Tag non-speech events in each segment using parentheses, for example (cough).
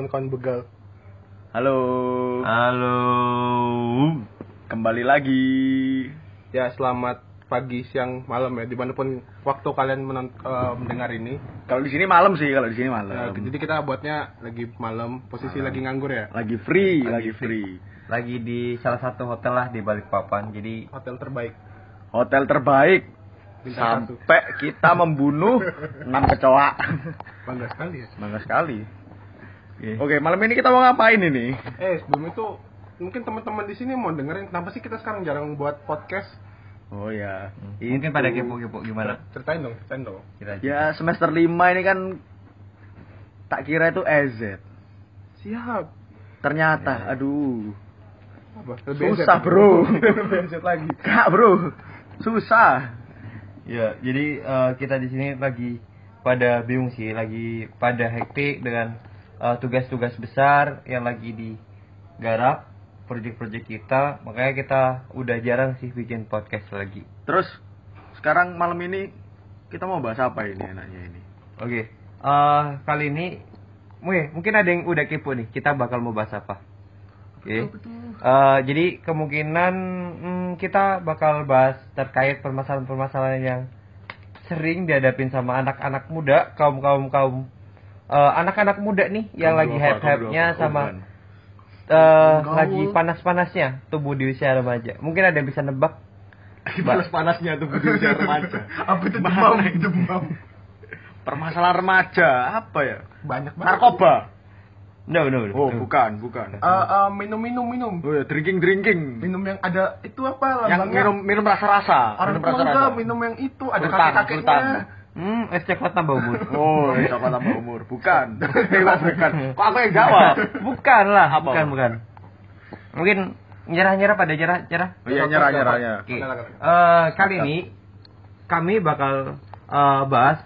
kawan-kawan begal. Halo. Halo. Kembali lagi. Ya, selamat pagi, siang, malam ya, di mana pun waktu kalian menon- eh, mendengar ini. Kalau di sini malam sih, kalau di sini Ya, malam. jadi kita buatnya lagi malam, posisi lagi nganggur ya. Lagi free, lagi, Lagi free. Lagi di salah satu hotel lah di Balikpapan. Jadi Hotel terbaik. Hotel terbaik Bintang satu. sampai kita membunuh (laughs) enam kecoa. Bangga sekali ya. Bangga sekali. Oke. Oke, malam ini kita mau ngapain ini? Eh, sebelum itu mungkin teman-teman di sini mau dengerin kenapa sih kita sekarang jarang buat podcast? Oh ya. mungkin Itu. pada kepo-kepo gimana? Ceritain dong, ceritain dong. Kira Ya semester 5 ini kan tak kira itu EZ. Siap. Ternyata, Ya. aduh. Apa? Susah, bro. BNZ lagi. (laughs) Kak, Bro. Susah. Ya, jadi eh, kita di sini lagi pada bingung sih, lagi pada hektik dengan eh, tugas-tugas besar yang lagi digarap proyek-proyek kita. Makanya kita udah jarang sih bikin podcast lagi. Terus sekarang malam ini kita mau bahas apa ini enaknya ini? Oke, eh kali ini, mungkin ada yang udah kepo nih. Kita bakal mau bahas apa? Oke. Eh, jadi kemungkinan hmm, kita bakal bahas terkait permasalahan-permasalahan yang sering dihadapin sama anak-anak muda, kaum kaum kaum eh, anak-anak muda nih yang Kaum lagi hype-hype-nya sama Gaul. lagi panas-panasnya tubuh di usia remaja. Mungkin ada yang bisa nebak? panas-panasnya tuh di usia remaja. (laughs) Apa itu demam? demam. Permasalahan remaja apa ya? Banyak banget. Narkoba. No, no, no. Oh, bukan, bukan. Eh, eh, minum minum minum. Oh ya, drinking drinking. Minum yang ada itu apa yang lambangnya? minum minum rasa-rasa. Orang minum minum yang itu ada kakek-kakeknya. Hmm, es coklat tambah umur. (laughs) Oh, ya, coklat tambah umur. (laughs) Bukan. Bukan. Kok aku yang jawab? bukan lah, Apa? bukan, bukan. Mungkin nyerah-nyerah pada nyerah-nyerah. Oh iya, nyerah, nyerah, nyerah. Oke. Katakan. Eh, kali ini kami bakal eh, bahas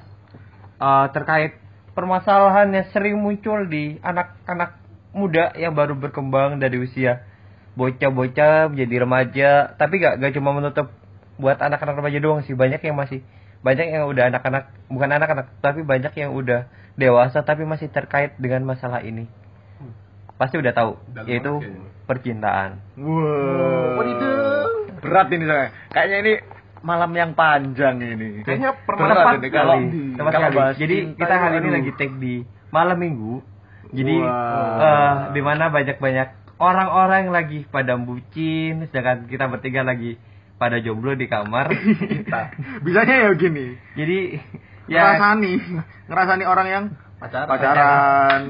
eh, terkait permasalahan yang sering muncul di anak-anak muda yang baru berkembang dari usia bocah-bocah menjadi remaja, tapi gak, gak cuma menutup buat anak-anak remaja doang sih, banyak yang masih banyak yang udah anak-anak bukan anak-anak tapi banyak yang udah dewasa tapi masih terkait dengan masalah ini. Pasti udah tahu, Dalam yaitu percintaan. Wow. Wadidaw. Berat ini saya. Kayaknya ini malam yang panjang ini. Kayaknya pernah Berat tepat ini kalau sekali. Tepat kalau sekali. bahas Jadi cinta kita itu, hari ini lagi take di malam minggu. Jadi Wah. eh, di mana banyak-banyak orang-orang lagi pada bucin, sedangkan kita bertiga lagi pada jomblo di kamar. kita. Bisanya ya gini. Jadi ya Ngerasani, ngerasani orang yang Pacaran. pacaran.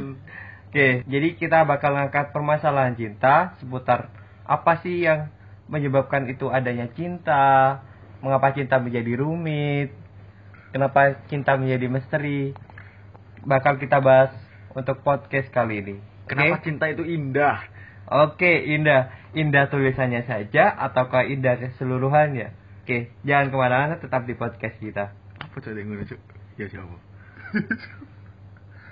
Oke, jadi kita bakal ngangkat permasalahan cinta seputar apa sih yang menyebabkan itu adanya cinta, mengapa cinta menjadi rumit, kenapa cinta menjadi misteri. Bakal kita bahas untuk podcast kali ini. Kenapa Oke? cinta itu indah? Oke, indah. Indah tulisannya saja ataukah indah keseluruhannya? Oke, jangan ke mana-mana, tetap di podcast kita. Apa coba yang ngono, Cuk? Ya siapa? (laughs)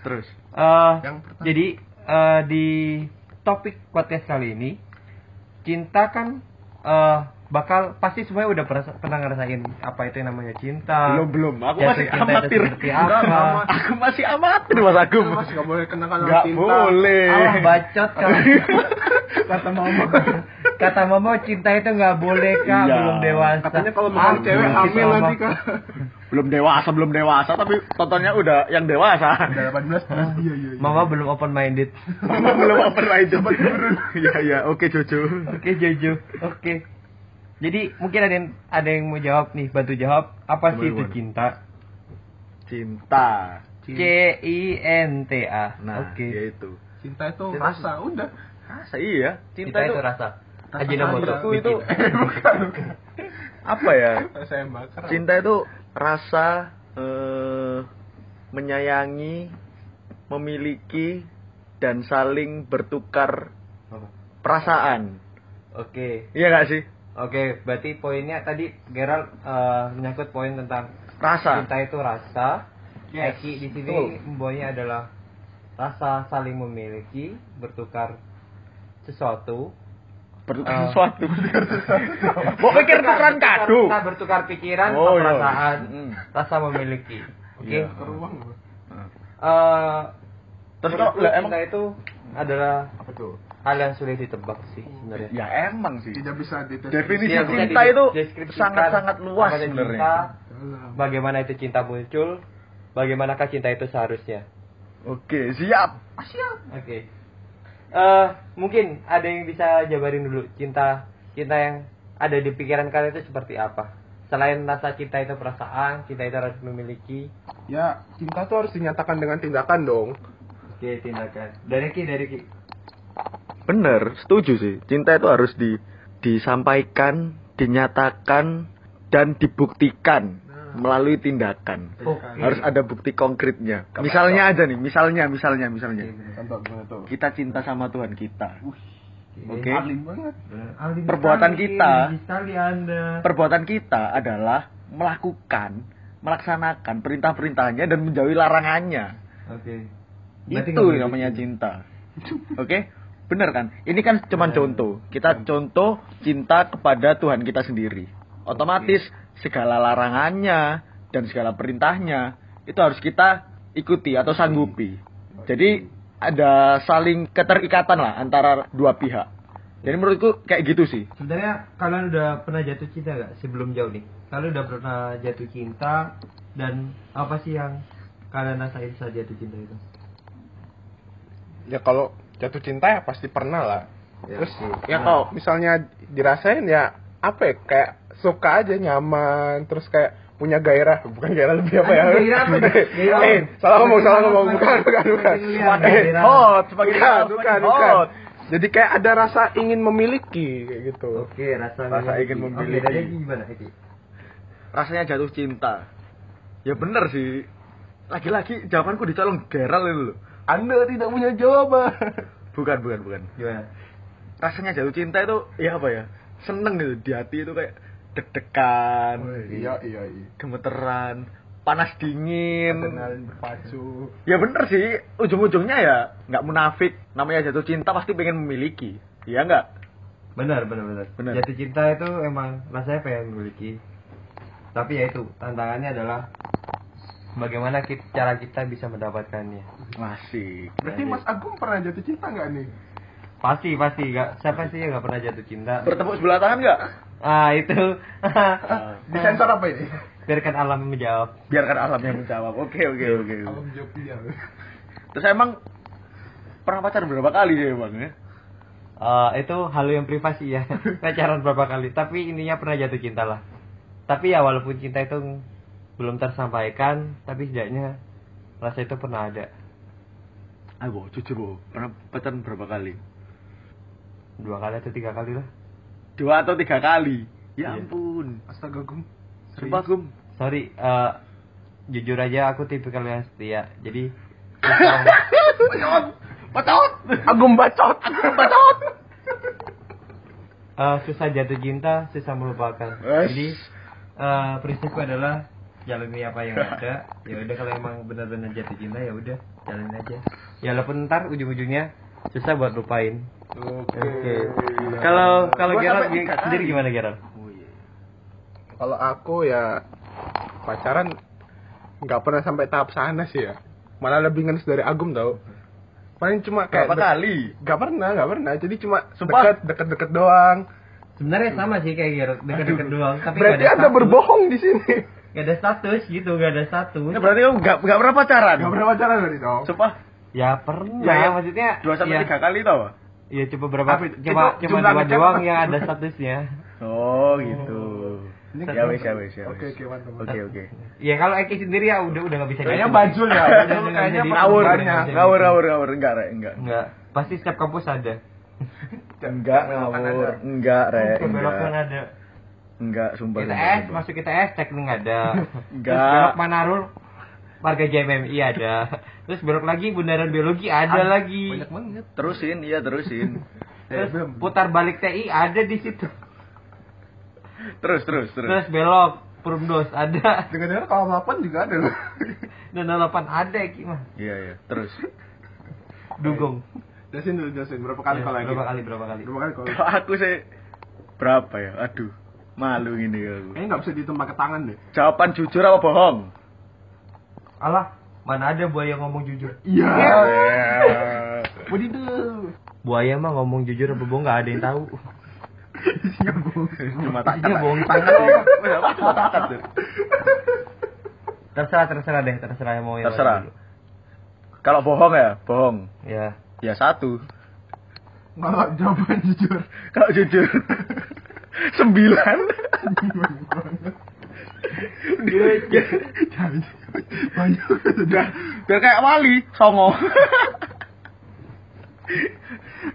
Terus. Eh, Yang pertama. jadi eh, di topik podcast kali ini cinta kan eh, bakal pasti semuanya udah pernah, pernah ngerasain apa itu yang namanya cinta. belum belum. Aku Jatuh masih cinta amatir. seperti apa? enggak, Aku masih amatir Mas Agung. Mas nggak boleh kenakan orang Nggak cinta. boleh. Alah bacot kan. (laughs) Kata mama. Kata mama cinta itu nggak boleh kak, Iya. belum dewasa. Katanya kalau mau Ah, cewek belum hamil nanti kak. belum dewasa, belum dewasa tapi tontonnya udah yang dewasa. Udah 18 Iya iya iya. Mama belum open minded. belum open minded. Iya iya, oke Jojo. Oke Jojo, oke. Jadi mungkin ada yang ada yang mau jawab nih, bantu jawab apa sih Gimana, itu cinta? Cinta. C I N T A. Nah, Oke. yaitu. Cinta itu Cinta rasa, udah. Masa iya? Cinta, itu rasa. Rasa. Menurutku bikin. (laughs) itu apa ya? Saya bakar. Cinta itu rasa eh, menyayangi, memiliki dan saling bertukar perasaan. Oke. Iya gak sih? Oke, berarti poinnya tadi Gerald eh, menyangkut poin tentang Rasa. cinta itu rasa. Yes, Eki di sini betul. membawanya adalah rasa saling memiliki, bertukar sesuatu. Bertukar Eh. (laughs) sesuatu. Mau pikir tukeran Bertukar- kado. Kita bertukar pikiran, Oh, iya. perasaan, Mm. rasa memiliki. Oke. Iya. Ke ruang. Eh, Terus lah cinta emang itu adalah Apa tuh? hal yang sulit ditebak sih sebenarnya. ya emang sih. Tidak bisa Definisi Tidak bisa cinta itu dideskripsikan sangat-sangat luas sebenarnya. cinta, Bagaimana itu cinta muncul? Bagaimanakah cinta itu seharusnya? Oke, siap. Oke. Eh, mungkin ada yang bisa jabarin dulu cinta cinta yang ada di pikiran kalian itu seperti apa? Selain rasa cinta itu perasaan, cinta itu harus memiliki. Ya, cinta tuh harus dinyatakan dengan tindakan dong. Oke, tindakan. Dari Ki, dari Ki. Bener, setuju sih. Cinta itu harus di disampaikan, dinyatakan, dan dibuktikan melalui tindakan. Oke. Harus ada bukti konkretnya. Misalnya aja nih, misalnya, misalnya, misalnya. Contoh gimana tuh? Kita cinta sama Tuhan kita. Oke. Alim banget. Aldi Perbuatan kita. Perbuatan kita adalah melakukan, melaksanakan perintah-perintahnya dan menjauhi larangannya. Oke. Itu namanya gitu. cinta. Oke? Bener kan? Ini kan cuma contoh. Kita contoh cinta kepada Tuhan kita sendiri. Otomatis segala larangannya dan segala perintahnya itu harus kita ikuti atau sanggupi. Jadi ada saling keterikatan lah antara dua pihak. Jadi menurutku kayak gitu sih. Sebenarnya kalian udah pernah jatuh cinta gak sebelum jauh nih? Kalian udah pernah jatuh cinta dan apa sih yang kalian rasain saat jatuh cinta itu? Ya kalau jatuh cinta ya pasti pernah lah. Ya, Terus ya Nah. kalau misalnya dirasain ya apa ya kayak suka aja nyaman terus kayak punya gairah bukan gairah lebih apa ya gairah apa nih? (laughs) Gairah eh salah ngomong salah ngomong bukan bukan bukan eh hot, bukan hot, bukan bukan hot. jadi kayak ada rasa ingin memiliki kayak gitu Oke, rasa, Rasa ingin Oke, memiliki. Ki gimana? Rasanya jatuh cinta. Ya bener sih. Lagi-lagi jawabanku dicolong geral itu loh. anda tidak punya jawaban Bukan, bukan, bukan. Gimana? rasanya jatuh cinta itu ya apa ya seneng gitu di hati itu kayak deg-degan iya iya iya gemeteran panas dingin adrenalin berpacu ya bener sih ujung-ujungnya ya nggak munafik namanya jatuh cinta pasti pengen memiliki iya nggak Benar, benar, benar. Benar. Jatuh cinta itu emang rasanya pengen memiliki. Tapi ya itu, tantangannya adalah bagaimana kita, cara kita bisa mendapatkannya. masih berarti Mas Agung pernah jatuh cinta nggak nih Pasti, pasti. Gak, siapa sih yang gak pernah jatuh cinta? bertepuk sebelah tangan nggak Ah, itu. (laughs) disensor apa ini Biarkan alam menjawab. biarkan alam yang menjawab oke oke oke Alam jawab dia terus emang pernah pacar berapa kali sih bang ya Eh, itu hal yang privasi ya. (laughs) Pacaran berapa kali. Tapi intinya pernah jatuh cinta lah. Tapi ya walaupun cinta itu belum tersampaikan, tapi setidaknya rasa itu pernah ada. Ayo, jujur bu, pernah pacaran berapa kali? Dua kali atau tiga kali lah. Dua atau tiga kali? Ya Iya. ampun. astaga Gung Sumpah gum. Sorry, eh, jujur aja aku tipikal yang setia. Jadi Bacot. Agung bacot Agung bacot eh, susah jatuh cinta, susah melupakan. Jadi eh, prinsipku adalah jalani apa yang ada. Ya udah kalau emang benar-benar jatuh cinta ya udah jalanin aja. Ya walaupun ntar ujung-ujungnya susah buat lupain. Oke Oke. Kalau kalau Gerald sendiri gimana Gerald? Oh iya. kalau aku ya pacaran nggak pernah sampai tahap sana sih ya malah lebih ngenes dari Agum tau paling cuma kayak Berapa kali? nggak pernah nggak pernah jadi cuma Sumpah? deket deket deket doang Sebenarnya sama sih kayak Gerald, deket-deket doang. Tapi berarti nggak anda status. berbohong di sini Nggak ada status gitu, nggak ada status. Ya berarti kamu nggak nggak pernah pacaran? nggak pernah pacaran berarti dong Sumpah. Ya pernah, Ya, ya. maksudnya. Dua sampai ya, tiga kali tau? Iya coba berapa? Apa itu? Cuma Itu cuma jumlah dua doang yang ada statusnya. Oh gitu. Ini Ya wes ya wes ya oke oke mantap Oke oke. Ya kalau Eki sendiri ya udah udah nggak bisa. Kayaknya bajul ya, kayaknya Ngawur, ngawur, ngawur, ngawur, enggak, Rek, enggak. Enggak, pasti setiap kampus ada. Enggak, ngawur, enggak, kan enggak. ada. Enggak, sumpah. Kita sumpah, S, sumpah. masuk kita S, teknik ada. (laughs) Terus Enggak. belok Manarul, warga JMMI ada. Terus belok lagi bundaran biologi ada lagi. banyak banget Terusin, iya terusin. Terus Eh, putar balik TI ada di situ. Terus, terus, terus. Terus belok Perumdos ada. dengar dengar kalau delapan juga ada loh (laughs) Dan 8 ada Eki mah. Iya, iya. Terus. Dugong. jelasin dulu jelasin berapa kali Ya, kalau lagi berapa kali berapa kali? berapa kali kalau aku sih berapa ya? Aduh, malu gini aku. kayaknya nggak bisa dihitung pakai tangan deh Jawaban jujur apa bohong? Alah, Mana ada buaya ngomong jujur? Iya. (laughs) Ya. Wadidaw. Buaya mah ngomong jujur apa bohong nggak ada yang tahu. Isinya bohong. Cuma tak Isinya bohong tak Cuma takat tuh. Terserah terserah deh, terserah yang mau yang Terserah. Kalau bohong ya, bohong. Ya. Ya satu. Kalau jawaban jujur. Kalau jujur. (laughs) Sembilan. Banyak. Udah, biar kayak wali, songo.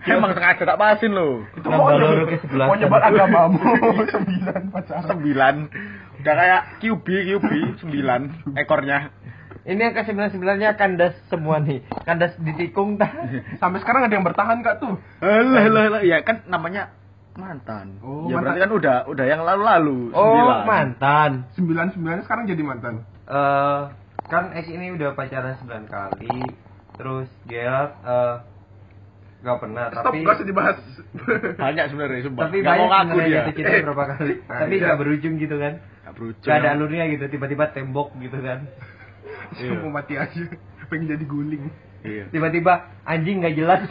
Emang sengaja tak pasin lo. Loro ke sebelah. Mau nyebar agamamu. (laughs) Sembilan pacaran. Sembilan. Udah kayak QB, QB, sembilan ekornya. Ini yang ke sembilan sembilannya kandas semua nih. Kandas ditikung tak? (laughs) Sampai sekarang ada yang bertahan kak tuh. Alah, alah, alah. Ya kan namanya mantan. Oh, ya mantan. berarti kan udah udah yang lalu-lalu. Oh sembilan. mantan. Sembilan sembilan sekarang jadi mantan. eh kan X ini udah pacaran 9 kali. Terus Gerald eh nggak pernah Stop, tapi gak usah dibahas. (laughs) Banyak sebenarnya, sumpah. tapi Nggak mau banyak ngaku sebenarnya dia. cinta berapa kali. Nah, (laughs) tapi iya. nggak berujung gitu kan. Nggak berujung. Gak ada alurnya gitu, tiba-tiba tembok gitu kan. (laughs) Mau mati aja. Pengen jadi guling. Iya. Tiba-tiba anjing nggak jelas.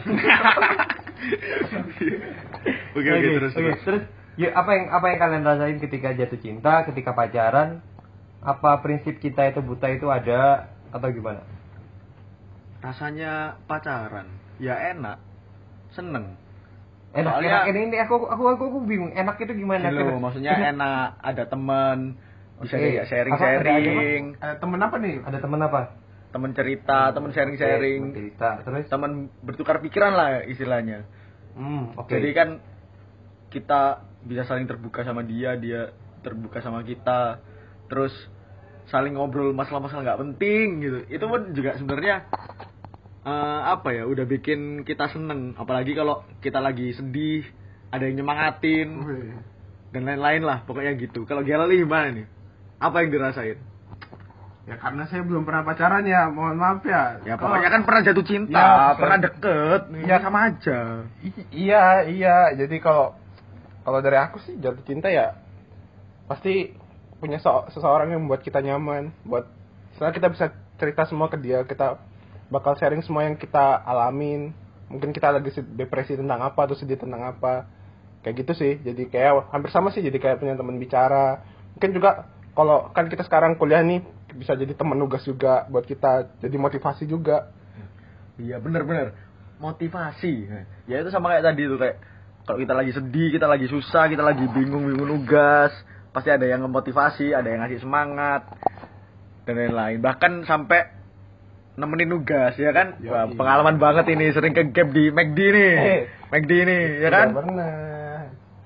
(laughs) Oke, oke, terus. oke. terus. terus ya, apa yang apa yang kalian rasain ketika jatuh cinta, ketika pacaran? Apa prinsip kita itu buta itu ada atau gimana? Rasanya pacaran. Ya enak. Seneng. Enak, Soalnya- enak ini, ini aku, aku aku aku bingung. Enak itu gimana? Loh, Enak- maksudnya (laughs) enak, ada teman, bisa Oke. diajak Apa, sharing-sharing, Eh, temen apa nih? Ada teman apa? Teman cerita, teman Oke, sharing-sharing, cerita. Terus teman bertukar pikiran lah istilahnya. hmm, oke. Jadi kan kita bisa saling terbuka sama dia, dia terbuka sama kita, terus saling ngobrol masalah-masalah nggak penting gitu. Itu pun juga sebenarnya eh, apa ya, udah bikin kita seneng. Apalagi kalau kita lagi sedih, ada yang nyemangatin Wih. dan lain-lain lah, pokoknya gitu. Kalau Gelali gimana nih? Apa yang dirasain? Ya karena saya belum pernah pacaran ya, mohon maaf ya. Ya Kalau- pokoknya kan pernah jatuh cinta, Ya, pernah deket, ya sama aja. I- iya iya. Jadi kalau kalau dari aku sih jatuh cinta ya pasti punya so- seseorang yang membuat kita nyaman. Buat setelah kita bisa cerita semua ke dia kita bakal sharing semua yang kita alamin. Mungkin kita lagi depresi tentang apa atau sedih tentang apa. Kayak gitu sih. Jadi kayak hampir sama sih jadi kayak punya teman bicara. Mungkin juga kalau kan kita sekarang kuliah nih bisa jadi teman nugas juga buat kita jadi motivasi juga Iya bener-bener motivasi. Ya itu sama kayak tadi tuh kayak kalau kita lagi sedih, kita lagi susah, kita lagi bingung-bingung nugas, pasti ada yang memotivasi, ada yang ngasih semangat dan lain-lain. Bahkan sampai nemenin nugas ya kan? Wah, pengalaman banget ini sering ke gap di McD nih. Eh. McD nih ya kan? Pernah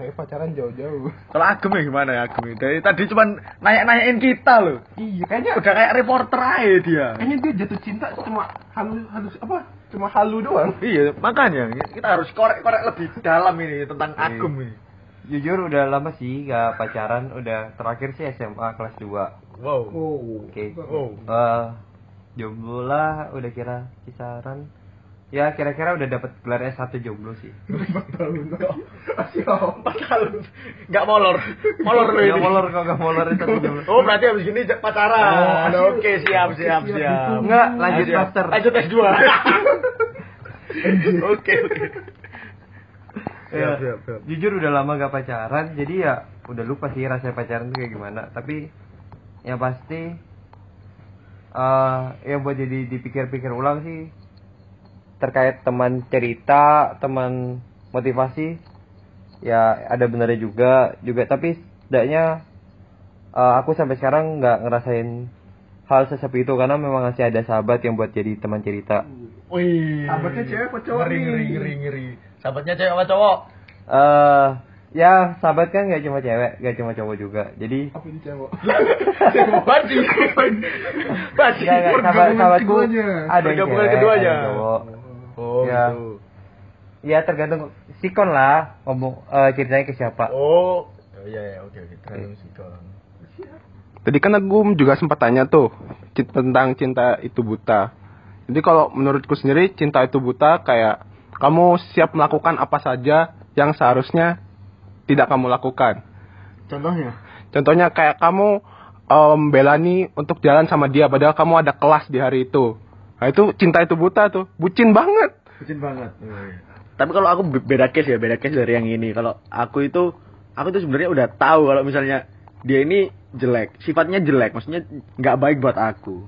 saya pacaran jauh-jauh Kalau Agem ya gimana ya Agem? Dari tadi cuman nanya-nanyain kita loh. iya kayaknya Udah kayak reporter aja dia. kayaknya dia jatuh cinta cuma halus halus apa cuma halu doang Iya, makanya kita harus korek-korek lebih dalam ini tentang Iya. Agem ini. Jujur udah lama sih gak pacaran, udah terakhir sih SMA kelas 2 Wow. oh Oke. Wow. Eh, jomblo lah udah kira kisaran ya kira-kira udah dapat gelar S1 jomblo sih (laughs) empat tahun siap Empat tahun. Nggak molor. Molor lu ini. Nggak molor kok nggak molor S1 jomblo Oh, berarti habis gini j- pacaran. Oh, Oke, siap, siap, siap, siap. itu. Nggak, lanjut Siap. master. Lanjut S2. (laughs) Oke, oke. Ya, Siap, siap, siap. jujur udah lama gak pacaran jadi ya udah lupa sih rasanya pacaran tuh kayak gimana tapi yang pasti eh ya buat jadi dipikir-pikir ulang sih terkait teman cerita teman motivasi ya ada benarnya juga juga tapi setidaknya eh, aku sampai sekarang nggak ngerasain hal sesepi itu karena memang masih ada sahabat yang buat jadi teman cerita Wih. Sahabatnya cewek apa cowok Ngeri, ngeri, ngeri, ngeri. Sahabatnya cewek apa cowok? eh ya sahabat kan nggak cuma cewek nggak cuma cowok juga jadi apa ini cewek (laughs) Baji. Baji. Enggak, sahabat, sahabatku keduanya. ada yang cewek, keduanya. ada yang cowok. Oh, Ya. gitu. Ya tergantung sikon lah ngomong eh, ceritanya ke siapa. Oh, oh iya ya, oke oke. Tergantung sikon. Tadi kan aku juga sempat tanya tuh tentang cinta itu buta. Jadi kalau menurutku sendiri cinta itu buta kayak kamu siap melakukan apa saja yang seharusnya tidak kamu lakukan. Contohnya? Contohnya kayak kamu em, belani untuk jalan sama dia padahal kamu ada kelas di hari itu. Nah itu cinta itu buta tuh, bucin banget. Bucin banget. Tapi kalau aku be- beda case ya, beda case dari yang ini. Kalau aku itu aku tuh sebenarnya udah tahu kalau misalnya dia ini jelek, sifatnya jelek, maksudnya nggak baik buat aku.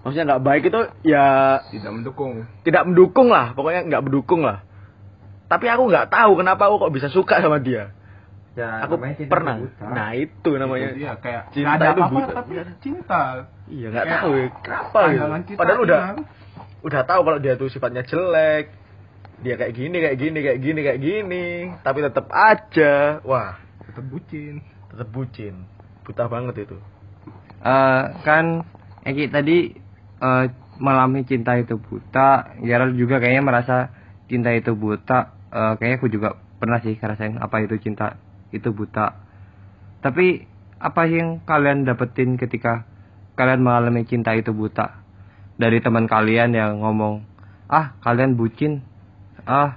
Maksudnya nggak baik itu ya Tidak mendukung. tidak mendukung lah, pokoknya nggak mendukung lah. Tapi aku nggak tahu kenapa aku kok bisa suka sama dia. Ya, aku pernah. buta. Nah itu namanya. Iya kayak Cinta ada itu apa-apa buta. tapi cinta. Iya nggak tahu ya kenapa gitu. kita Padahal udah hilang. udah tahu kalau dia tuh sifatnya jelek. Dia kayak gini, kayak gini, kayak gini, kayak gini. Tapi tetap aja, wah, Tetap bucin. tetap bucin. Buta banget itu. Eh, kan Eki tadi eh, melami cinta itu buta. Gerald juga kayaknya merasa cinta itu buta. Eh, kayaknya aku juga pernah sih ngerasain apa itu cinta itu buta. Tapi apa yang kalian dapetin ketika kalian mengalami cinta itu buta? Dari teman kalian yang ngomong, ah kalian bucin, ah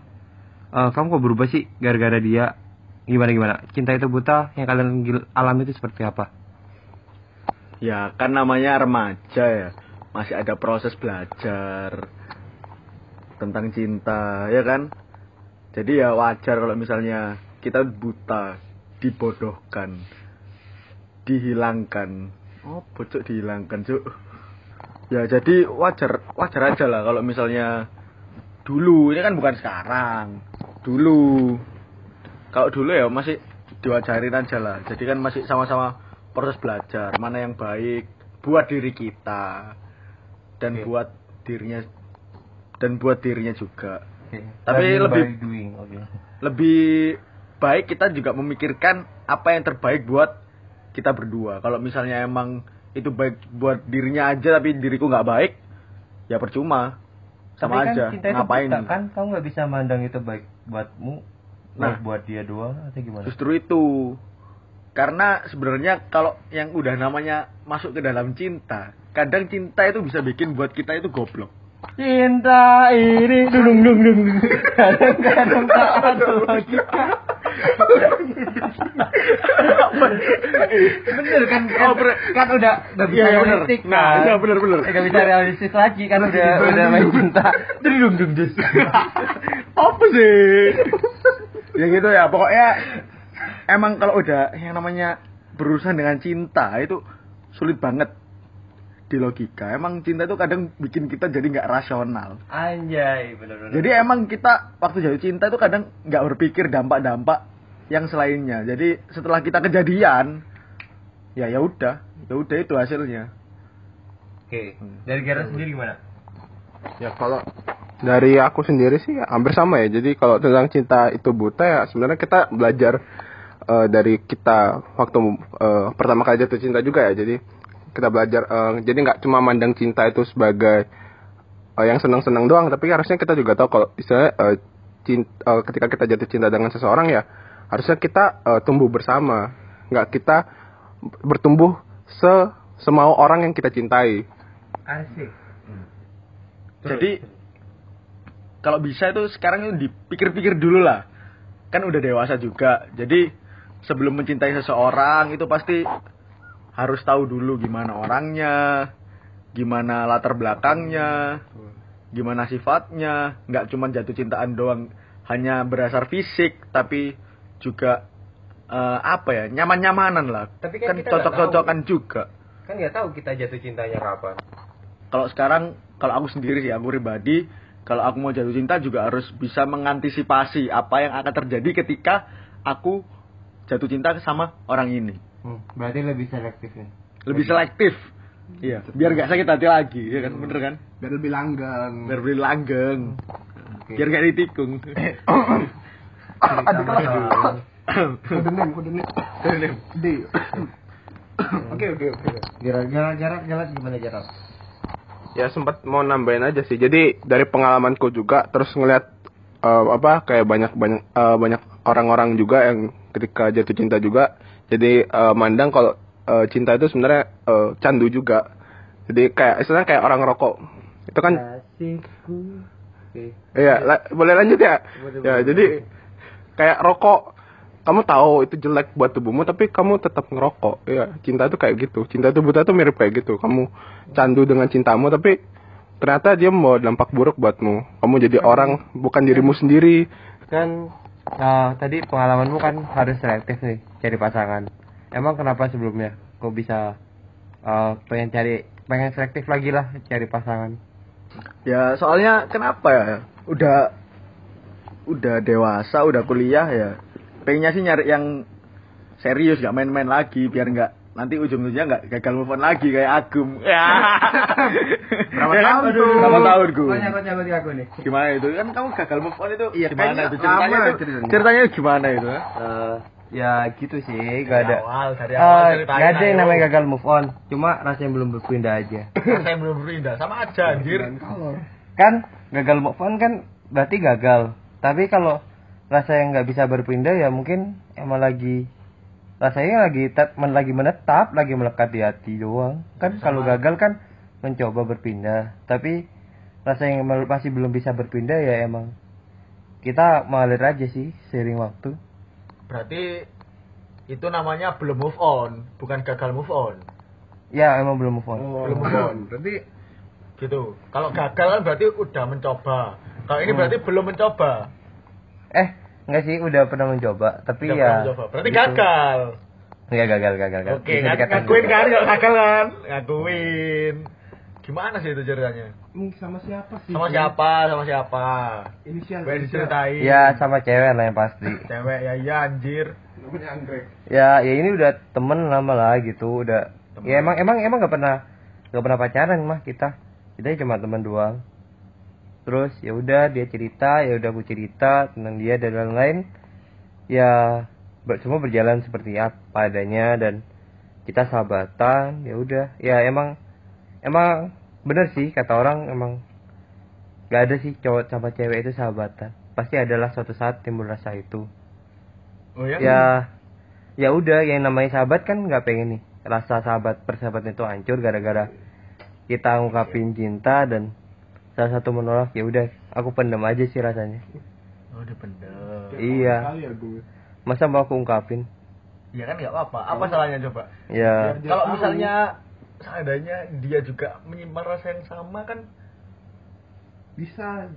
eh, kamu kok berubah sih gara-gara dia? Gimana gimana? Cinta itu buta yang kalian alami itu seperti apa? Ya kan namanya remaja ya. Masih ada proses belajar tentang cinta, ya kan? Jadi ya wajar kalau misalnya kita buta, dibodohkan, dihilangkan. Oh, bocok dihilangkan, Cuk. Ya jadi wajar, wajar aja lah kalau misalnya dulu, ini kan bukan sekarang. Dulu. Kalau dulu ya masih diwajarin aja lah. Jadi kan masih sama-sama proses belajar, mana yang baik buat diri kita dan Oke. buat dirinya dan buat dirinya juga. Oke. Tapi Learning lebih- doing, oke. Lebih baik kita juga memikirkan apa yang terbaik buat kita berdua. Kalau misalnya emang itu baik buat dirinya aja tapi diriku nggak baik, ya percuma. Sama Tapi kan aja. cinta itu Ngapain? buta, kan kamu nggak bisa mandang itu baik buatmu, Nah. baik buat dia doang atau gimana? Justru itu. Karena sebenarnya kalau yang udah namanya masuk ke dalam cinta, kadang cinta itu bisa bikin buat kita itu goblok. Cinta ini dung dung dung dung. (laughs) Kadang-kadang tak ada logika. Bener kan? kan, Oh, bener. kan udah udah bisa Iya, iya, bener. realistik Nah, kan? iya, bener, bener. Nggak bisa realistis lagi kan udah udah main cinta. Dung dung dung dung. Apa sih? ya gitu ya, pokoknya emang kalau udah yang namanya berurusan dengan cinta itu sulit banget di logika. Emang cinta itu kadang bikin kita jadi nggak rasional. Anjay, bener-bener. Jadi emang kita waktu jatuh cinta itu kadang nggak berpikir dampak-dampak yang selainnya. Jadi setelah kita kejadian, ya ya udah, ya udah itu hasilnya. Oke, dari Gerard sendiri gimana? Ya kalau dari aku sendiri sih ya, hampir sama ya. Jadi kalau tentang cinta itu buta ya sebenarnya kita belajar eh, dari kita waktu eh, pertama kali jatuh cinta juga ya. Jadi kita belajar eh, jadi nggak cuma mandang cinta itu sebagai eh, yang senang-senang doang, tapi harusnya kita juga tahu kalau istilahnya eh, cin- eh, ketika kita jatuh cinta dengan seseorang ya harusnya kita eh, tumbuh bersama, nggak kita bertumbuh se semau orang yang kita cintai. Asik. Jadi kalau bisa itu sekarang itu dipikir-pikir dulu lah. Kan udah dewasa juga. Jadi sebelum mencintai seseorang itu pasti harus tahu dulu gimana orangnya, gimana latar belakangnya, gimana sifatnya. Nggak cuma jatuh cintaan doang hanya berdasar fisik, tapi juga eh, apa ya nyaman-nyamanan lah. Tapi kan kan cocok-cocokan juga. Kan nggak tahu kita jatuh cintanya kapan. kalau sekarang kalau aku sendiri sih aku pribadi kalau aku mau jatuh cinta juga harus bisa mengantisipasi apa yang akan terjadi ketika aku jatuh cinta sama orang ini Hmm, berarti lebih selektif nih. lebih selektif iya biar gak sakit hati lagi ya kan bener kan Biar lebih langgeng. biar beli langgeng Oke. biar gak ditikung Aduh kelas. Kode name, kode name. D. Oke oke oke. Gerard, Gerard, Gerard gimana Gerard? Ya sempat mau nambahin aja sih. Jadi dari pengalamanku juga terus ngeliat eh, apa kayak banyak banyak eh, banyak orang-orang juga yang ketika jatuh cinta juga jadi eh, mandang kalau eh, cinta itu sebenarnya eh, candu juga. Jadi kayak istilahnya kayak orang rokok. Itu kan Kasihku. Oke. Iya, la- boleh lanjut ya? Boleh, ya, boleh, jadi kayak rokok kamu tahu itu jelek buat tubuhmu tapi kamu tetap ngerokok ya cinta itu kayak gitu cinta itu buta tuh mirip kayak gitu kamu candu dengan cintamu tapi ternyata dia mau dampak buruk buatmu kamu jadi orang bukan dirimu sendiri kan eh, tadi pengalamanmu kan harus selektif nih cari pasangan emang kenapa sebelumnya kok bisa eh, pengen cari pengen selektif lagi lah cari pasangan Ya soalnya kenapa ya? Udah udah dewasa, udah kuliah ya. Pengennya sih nyari yang serius, gak main-main lagi biar nggak nanti ujung-ujungnya nggak gagal move on lagi kayak Agum. (laughs) Ya. Berapa Ya kan? tahun tuh? Berapa tahun gue? nyakut aku nih Gimana itu? Kan kamu gagal move on itu Iya, gimana itu ceritanya? itu? ceritanya. Ceritanya gimana itu? ha? Eh, ya gitu sih gak ada awal, dari Eh, gak ada yang namanya gagal move on cuma rasanya belum berpindah aja (laughs) Saya belum berindah, sama aja anjir. kan gagal move on kan berarti gagal tapi kalau rasa yang nggak bisa berpindah ya mungkin emang lagi rasanya lagi tet, men- lagi menetap lagi melekat di hati doang kan kalau gagal kan mencoba berpindah tapi rasa yang masih belum bisa berpindah ya emang kita mengalir aja sih seiring waktu Berarti itu namanya belum move on, bukan gagal move on. ya emang belum move on Belum move on. berarti Gitu. Kalau gagal kan berarti udah mencoba. Kalau ini Hmm. berarti belum mencoba. eh enggak sih udah pernah mencoba tapi Udah ya pernah mencoba. Berarti gitu. gagal. Enggak gagal gagal gagal Oke, Bisa dikatakan ngakuin kan kalau gagal kan? Ngakuin. Gimana sih itu ceritanya? Hmm, sama siapa sih Sama siapa? Sama siapa? inisial Boleh diceritain. ya sama cewek lah yang pasti Cewek ya iya anjir. namanya anggrek ya ya ini udah temen lama lah gitu udah Temen. ya emang emang emang nggak pernah nggak pernah pacaran mah kita kita cuma teman doang terus ya udah dia cerita ya udah aku cerita tentang dia dan lain-lain. Ya ber- semua berjalan seperti apa adanya dan kita sahabatan ya udah. Ya emang emang bener sih kata orang emang nggak ada sih cowok sama cewek itu sahabatan. Pasti adalah suatu saat timbul rasa itu. Oh ya? ya ya udah yang namanya sahabat kan nggak pengen nih rasa sahabat persahabatan itu hancur gara-gara kita ngungkapin cinta dan salah satu menolak ya udah aku pendam aja sih rasanya Oh, dipendam. Iya. Kali ya gue masa mau aku ungkapin Ya kan nggak apa-apa. Apa salahnya coba? ya Kalau misalnya seandainya dia juga menyimpan rasa yang sama kan bisa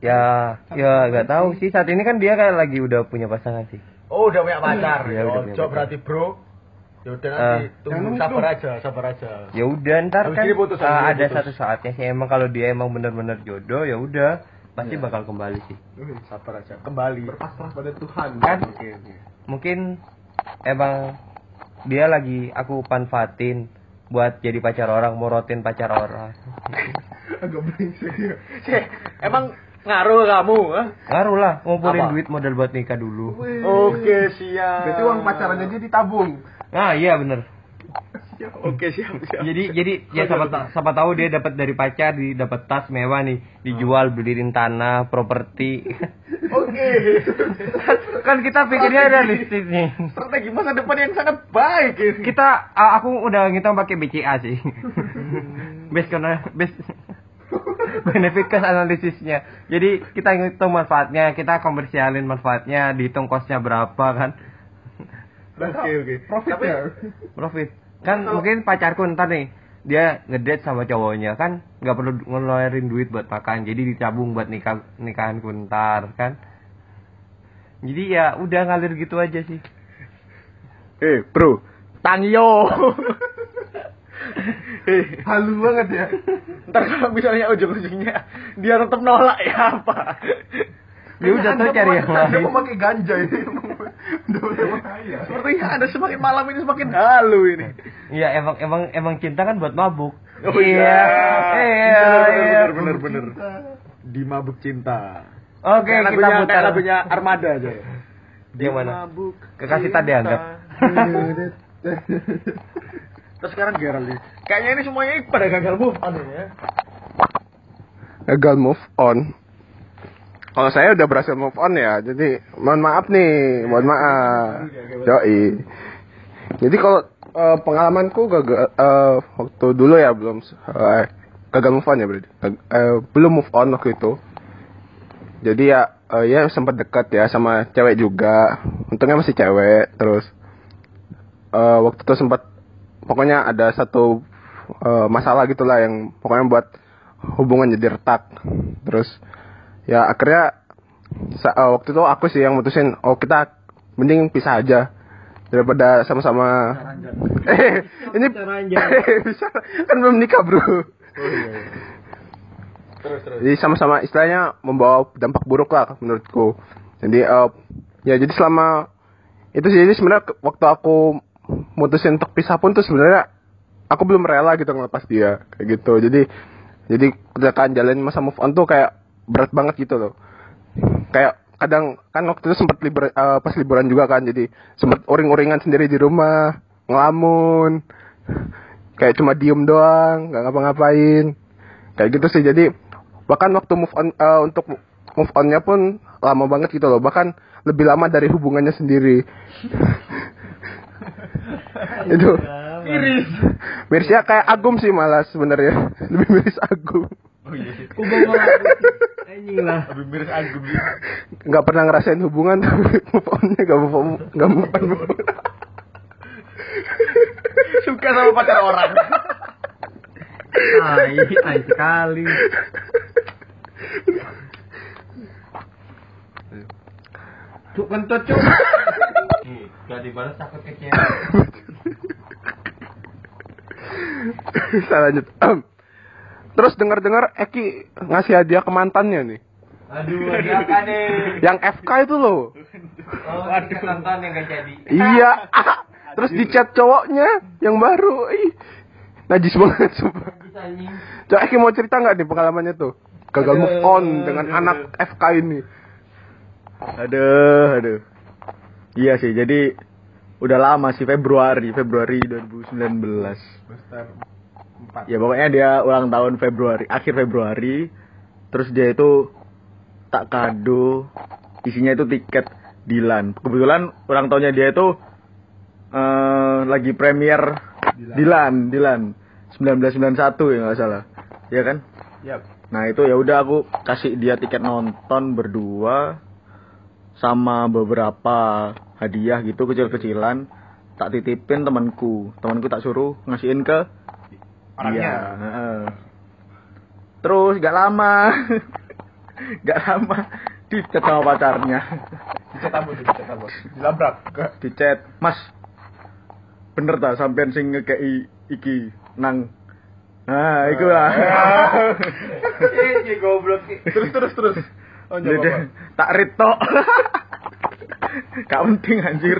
ya ya nggak tahu sih saat ini kan dia kayak lagi udah punya pasangan sih Oh udah punya pacar. Iya, udah punya pacar. berarti bro. Ya udah nanti Ah. tunggu sabar aja, sabar aja. ya udah ntar Habis kan putus, uh, ada putus. satu saatnya sih emang kalau dia emang bener-bener jodoh ya udah pasti Iya. bakal kembali sih Wih, Sabar aja. Kembali. berpasrah pada Tuhan Kan? Oke. mungkin emang dia lagi aku manfaatin buat jadi pacar orang, morotin pacar orang. (laughs) agak brengsek ya Cek, emang ngaruh kamu, ah? Ngaruh lah, ngumpulin Apa? duit modal buat nikah dulu. Oke, siap. berarti uang pacarannya dia ditabung Nah, iya bener. Oke, siap, siap. Jadi jadi ya siapa, ta- siapa tahu dia dapat dari pacar, di dapat tas mewah nih, dijual beliin tanah, properti. Oke. (laughs) kan kita pikirnya realistis nih. Strategi masa depan yang sangat baik ini. Kita aku udah ngitung pakai BCA sih. base karena base benefit cost analisisnya. Jadi kita ngitung manfaatnya, kita komersialin manfaatnya, dihitung costnya berapa kan. Oke, oke. profit Tapi ya (laughs) Profit. Kan mungkin pacarku ntar nih dia ngedate sama cowoknya kan nggak perlu ngeluarin duit buat makan jadi ditabung buat nikah nikahan ntar kan jadi ya udah ngalir gitu aja sih (laughs) Eh, bro. Tangyo. (laughs) eh, halu banget ya ntar kalau misalnya ujung-ujungnya dia tetap nolak ya apa? Ya udah tuh cari yang Anda lain mau pakai ganja ini (laughs) Sepertinya ada semakin malam ini semakin halu ini. Iya emang emang emang cinta kan buat mabuk. Oh, iya. iya, iya. Bener, bener, bener. Di mabuk cinta. Oke Kayak kita putar. kayak lagunya Armada aja. Di Yang mana? mabuk Kekasih cinta. tak dianggap. Terus sekarang Gerald nih. Kayaknya ini semuanya pada gagal move on ini ya. gagal move on kalau saya udah berhasil move on ya jadi mohon maaf nih mohon maaf. Yoi. Jadi kalau eh, pengalamanku gagal eh, waktu dulu ya belum eh, gagal move on ya berarti. Eh, belum move on waktu itu. Jadi ya eh, ya sempat dekat ya sama cewek juga. Untungnya masih cewek terus eh, waktu itu sempat pokoknya ada satu eh, masalah gitulah yang pokoknya buat hubungan jadi retak. Terus ya akhirnya eh, waktu itu aku sih yang mutusin oh kita mending pisah aja daripada sama-sama. Eh (laughs) ini (laughs) bisa kan belum nikah bro. Terus terus. jadi sama-sama istilahnya membawa dampak buruk lah menurutku. Jadi eh, ya jadi selama itu sih jadi sebenarnya waktu aku mutusin untuk pisah pun tuh sebenarnya aku belum rela gitu ngelepas dia kayak gitu. Jadi jadi ketika jalan masa move on tuh kayak berat banget gitu loh. Kayak kadang kan waktu itu sempat libur eh, pas liburan juga kan jadi sempat uring-uringan sendiri di rumah ngelamun kayak cuma diem doang nggak ngapa-ngapain. Kayak gitu sih jadi bahkan waktu move on eh, untuk move onnya pun lama banget gitu loh bahkan lebih lama dari hubungannya sendiri. (laughs) Itu. Miris. mirisnya kayak Agum sih malah sebenarnya. (laughs) Lebih miris Agum Oh iya bawa anjing lah. Lebih miris Agum sih. nggak pernah ngerasain hubungan (laughs) tapi move onnya nggak move on nggak move on, move on. Suka sama pacar orang. Ai, ai sekali. Cuk kentut cuk. Gak dibalas takut kecewa. Bisa lanjut Terus dengar-dengar Eki ngasih hadiah ke mantannya nih. Aduh, siapa nih? Yang FK itu loh. Oh, Aduh. mantan yang gak jadi. Iya. (laughs) Terus di chat cowoknya yang baru. Ih. Najis banget sumpah. Coba Eki mau cerita nggak nih pengalamannya tuh? Gagal move on dengan aduh, anak. FK ini. Aduh, aduh. Iya sih, jadi udah lama sih Februari, Februari 2019. 4. Ya pokoknya dia ulang tahun Februari, akhir Februari. Terus dia itu tak kado, isinya itu tiket Dilan. Kebetulan ulang tahunnya dia itu uh, lagi premier Dilan, Dilan. 1991 ya nggak salah. Ya kan? Yep. Nah, itu ya udah aku kasih dia tiket nonton berdua sama beberapa hadiah gitu kecil-kecilan tak titipin temanku. Temanku tak suruh ngasihin ke Orangnya. heeh. terus gak lama (laughs) gak lama dicat sama pacarnya Dicat abot, dicat abot. Dilabrak. Dicet mas bener tak sampean sing ngekei iki nang nah iku lah (laughs) Ih, goblok. terus terus terus. Oh, Jadi, apa? tak rito. (laughs) Gak penting anjir.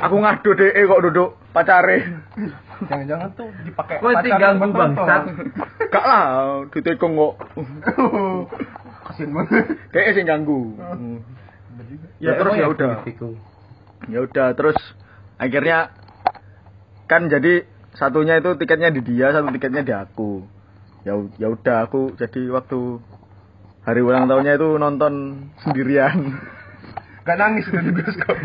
Aku ngadu deh kok duduk pacare. Jangan-jangan tuh dipakai Kok itu pacaran ganggu buat bangsat? Gak lah, ditekong kok. Kasian banget. Kayak sing ganggu. Ya terus ya udah. Ya udah terus akhirnya kan jadi satunya itu tiketnya di dia, satu tiketnya di aku. Ya ya udah aku jadi waktu hari ulang tahunnya itu nonton sendirian. Gak nangis itu di bioskop.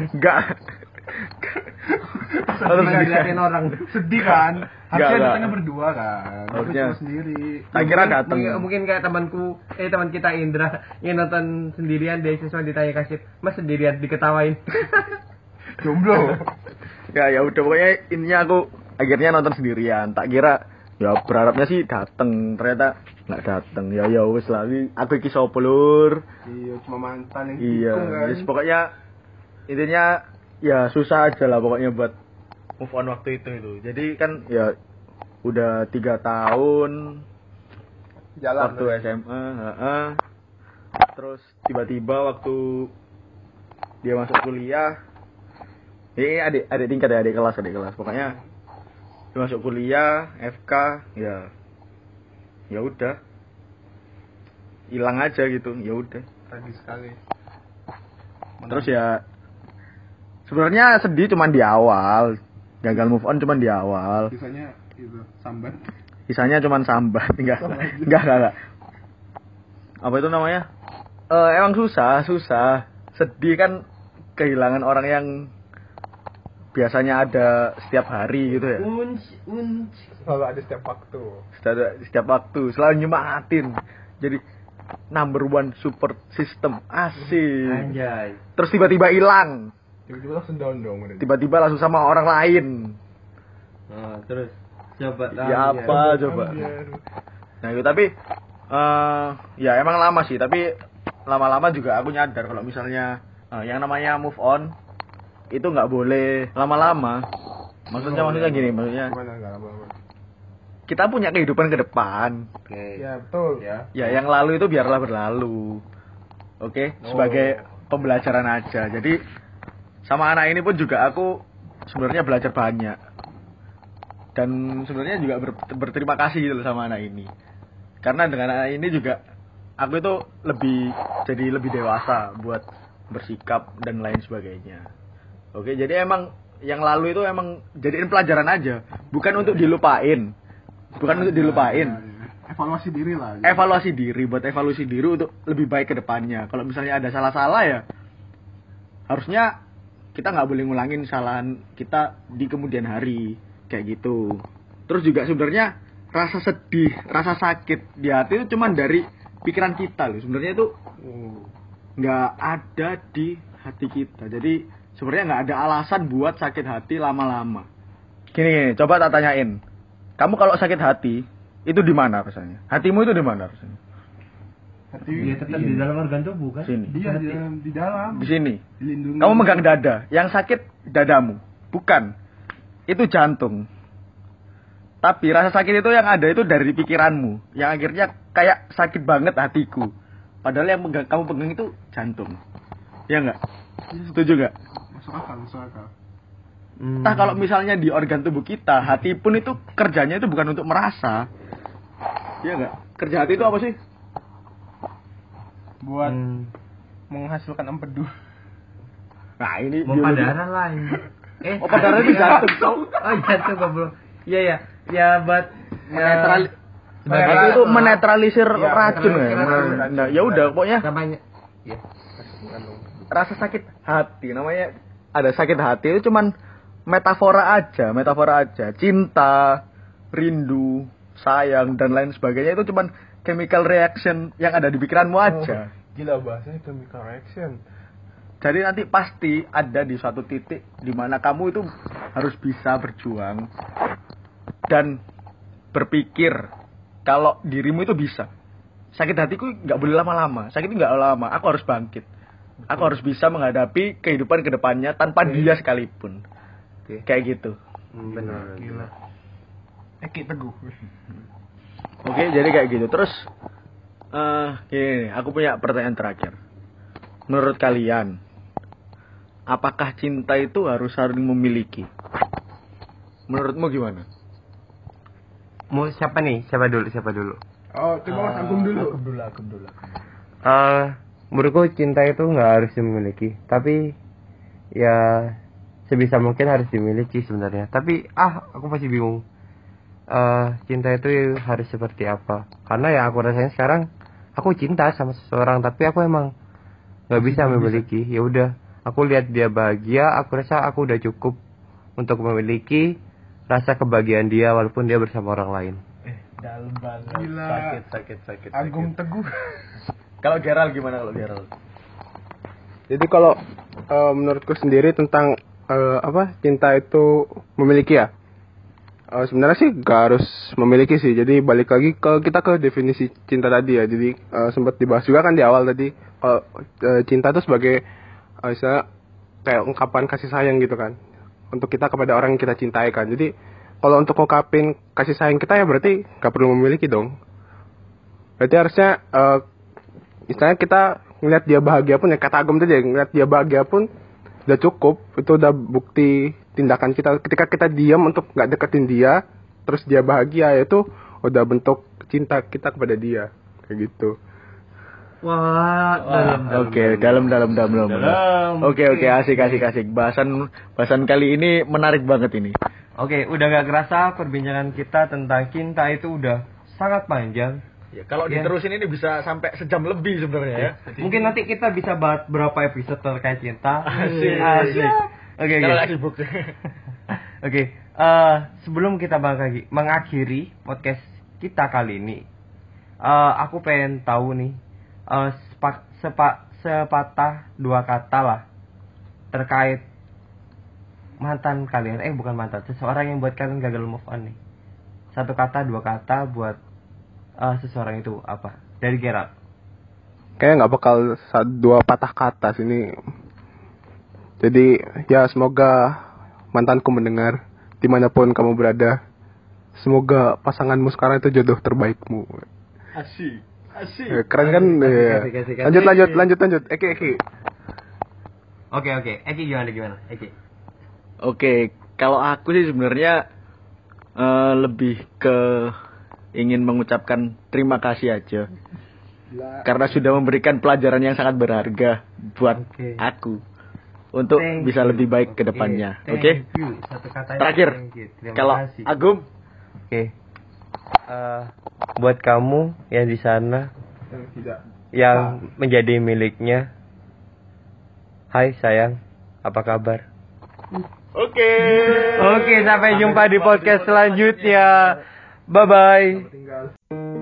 Enggak. Terus diliatin orang. Sedih kan? Harusnya datangnya berdua kan. Harusnya. sendiri. Tak kira datang. Mungkin, mungkin kayak temanku, eh teman kita Indra yang nonton sendirian di siswa ditanya kasih, Mas sendirian diketawain. (laughs) Jomblo. ya ya udah pokoknya intinya aku akhirnya nonton sendirian tak kira ya berharapnya sih dateng ternyata nggak dateng ya ya wes lah aku iki sopo lur iya, cuma mantan yang iya kan. yes, pokoknya intinya ya susah aja lah pokoknya buat move on waktu itu itu jadi kan ya udah tiga tahun Jalan. waktu SMA heeh. terus tiba-tiba waktu dia masuk kuliah ini adik adik tingkat ya adik kelas adik kelas pokoknya dia masuk kuliah FK ya ya udah hilang aja gitu ya udah Tragis sekali. terus ya sebenarnya sedih cuman di awal gagal move on cuman di awal Sisanya itu sambat. sisanya cuman sambat (laughs) enggak enggak enggak, enggak. apa itu namanya Eh emang susah susah sedih kan kehilangan orang yang biasanya ada setiap hari gitu ya Unc, unc. Selalu ada setiap waktu. setiap, setiap waktu selalu nyemangatin jadi number one support system asik Anjay. terus tiba-tiba hilang Tiba-tiba langsung down dong tiba-tiba langsung sama orang lain. Nah, terus coba ya apa coba. nah itu tapi eh ya emang lama sih tapi lama-lama juga aku nyadar kalau misalnya eh, yang namanya move on itu nggak boleh lama-lama. Maksudnya maksudnya gini maksudnya kita punya kehidupan ke depan. Oke. Ya, betul. Ya. ya yang lalu itu biarlah berlalu. Oke? Sebagai pembelajaran aja. Jadi sama anak ini pun juga aku sebenarnya belajar banyak. Dan sebenarnya juga ber- berterima kasih gitu sama anak ini. Karena dengan anak ini juga aku itu lebih jadi lebih dewasa buat bersikap dan lain sebagainya. Oke jadi emang yang lalu itu emang jadiin pelajaran aja. Bukan untuk dilupain. Bukan untuk dilupain. Evaluasi diri lah. gitu. evaluasi diri buat evaluasi diri untuk lebih baik ke depannya. Kalau misalnya ada salah-salah ya harusnya kita nggak boleh ngulangin kesalahan kita di kemudian hari kayak gitu. Terus juga sebenarnya rasa sedih rasa sakit di hati itu cuman dari pikiran kita loh. Sebenarnya itu Hmm. nggak ada di hati kita. Jadi sebenarnya nggak ada alasan buat sakit hati lama-lama. Gini, gini coba tak tanyain. Kamu kalau sakit hati itu di mana rasanya? Hatimu itu di mana rasanya Hati Dia tetap di dalam organ tubuh kan? sini Iya di dalam di dalam. di sini Dilindungi. kamu megang dada yang sakit dadamu bukan itu jantung tapi rasa sakit itu yang ada itu dari pikiranmu yang akhirnya kayak sakit banget hatiku padahal yang megang, kamu pegang itu jantung ya enggak setuju nggak Masuk akal, masuk akal. Hmm. Entah kalau misalnya di organ tubuh kita, hati pun itu kerjanya itu bukan untuk merasa. Iya enggak? Kerja hati itu apa sih? Buat Hmm. menghasilkan empedu. Nah, ini padaran lah ini. (laughs) Eh, Oh, padaran itu jantung, Cok. Oh, jantung goblok. Iya ya. Ya, buat Menetral- sebagai itu menetralisir Iya, racun ya. menetralisir racun. Nah, ya udah pokoknya namanya. Ya. rasa sakit hati namanya ada sakit hati itu cuman metafora aja, metafora aja. Cinta, rindu, sayang dan lain sebagainya itu cuman chemical reaction yang ada di pikiranmu aja. Gila bahasanya chemical reaction. Jadi nanti pasti ada di suatu titik di mana kamu itu harus bisa berjuang dan berpikir kalau dirimu itu bisa. Sakit hatiku nggak boleh lama-lama. Sakit itu nggak lama. Aku harus bangkit. Aku harus bisa menghadapi kehidupan ke depannya tanpa dia sekalipun. Oke. Kayak gitu. Benar. Gila. Eki teguh. (laughs) Oke, jadi kayak gitu. Terus eh gini, aku punya pertanyaan terakhir. Menurut kalian, apakah cinta itu harus saling memiliki? Menurutmu gimana? Mau siapa nih? Siapa dulu? Siapa dulu? Oh, coba Mas Agung dulu. Aku dulu, aku dulu. Eh, menurutku cinta itu nggak harus dimiliki, tapi ya sebisa mungkin harus dimiliki sebenarnya. Tapi ah, aku masih bingung. Eh, cinta itu harus seperti apa? Karena ya aku rasain sekarang aku cinta sama seseorang, tapi aku emang nggak bisa memiliki. Ya udah, aku lihat dia bahagia, aku rasa aku udah cukup untuk memiliki rasa kebahagiaan dia walaupun dia bersama orang lain. Eh, dalam banget. Gila. Sakit, sakit, sakit. Agung sakit. teguh. (laughs) Kalau Gerald gimana kalau Gerald? Jadi kalau eh, menurutku sendiri tentang eh, apa cinta itu memiliki ya. Eh, sebenarnya sih gak harus memiliki sih. Jadi balik lagi ke kita ke definisi cinta tadi ya. Jadi eh, sempat dibahas juga kan di awal tadi kalau eh, cinta itu sebagai istilah kayak ungkapan kasih sayang gitu kan. Untuk kita kepada orang yang kita cintai kan. Jadi kalau untuk ungkapin kasih sayang kita ya berarti gak perlu memiliki dong. Berarti harusnya eh, istilahnya kita ngeliat dia bahagia pun ya kata Agam tadi ya ngeliat dia bahagia pun udah cukup itu udah bukti tindakan kita ketika kita diam untuk nggak deketin dia terus dia bahagia itu udah bentuk cinta kita kepada dia kayak gitu Wah, dalam, dalam, Oke, dalam dalam dalam dalam. Dalam. Oke oke asik asik asik. Bahasan bahasan kali ini menarik banget ini. Oke, udah gak kerasa perbincangan kita tentang cinta itu udah sangat panjang. Ya, kalau Iya. diterusin ini bisa sampai sejam lebih sebenarnya ya. Mungkin nanti kita bisa bahas berapa episode terkait cinta. Asik. Asik. Oke. Kalau nggak sibuk. (laughs) Oke, eh, sebelum kita mengakhiri, mengakhiri podcast kita kali ini, eh, aku pengen tahu nih, eh, sepa- sepa- sepatah dua kata lah terkait mantan kalian eh bukan mantan seseorang yang buat kalian gagal move on nih satu kata dua kata buat eh, seseorang itu apa dari Gerald Kayaknya nggak bakal dua patah kata sini. Jadi ya semoga mantanku mendengar di mana pun kamu berada. Semoga pasanganmu sekarang itu jodoh terbaikmu. Asik. Asik. Eh, Keren kan? Kasih, Iya. kasih, kasih, kasih. Lanjut lanjut lanjut lanjut. Eki Eki. oke oke Eki gimana gimana Eki Oke, kalau aku sih sebenarnya eh, lebih ke ingin mengucapkan terima kasih aja karena sudah memberikan pelajaran yang sangat berharga buat Oke. aku untuk Thank bisa you. lebih baik ke Oke, depannya. Oke. Satu katanya Terakhir, kalau kasih. Agum Oke. Eh, buat kamu yang di sana yang menjadi miliknya. Hai sayang, apa kabar? Oke. Oke, sampai jumpa di podcast selanjutnya. Bye-bye.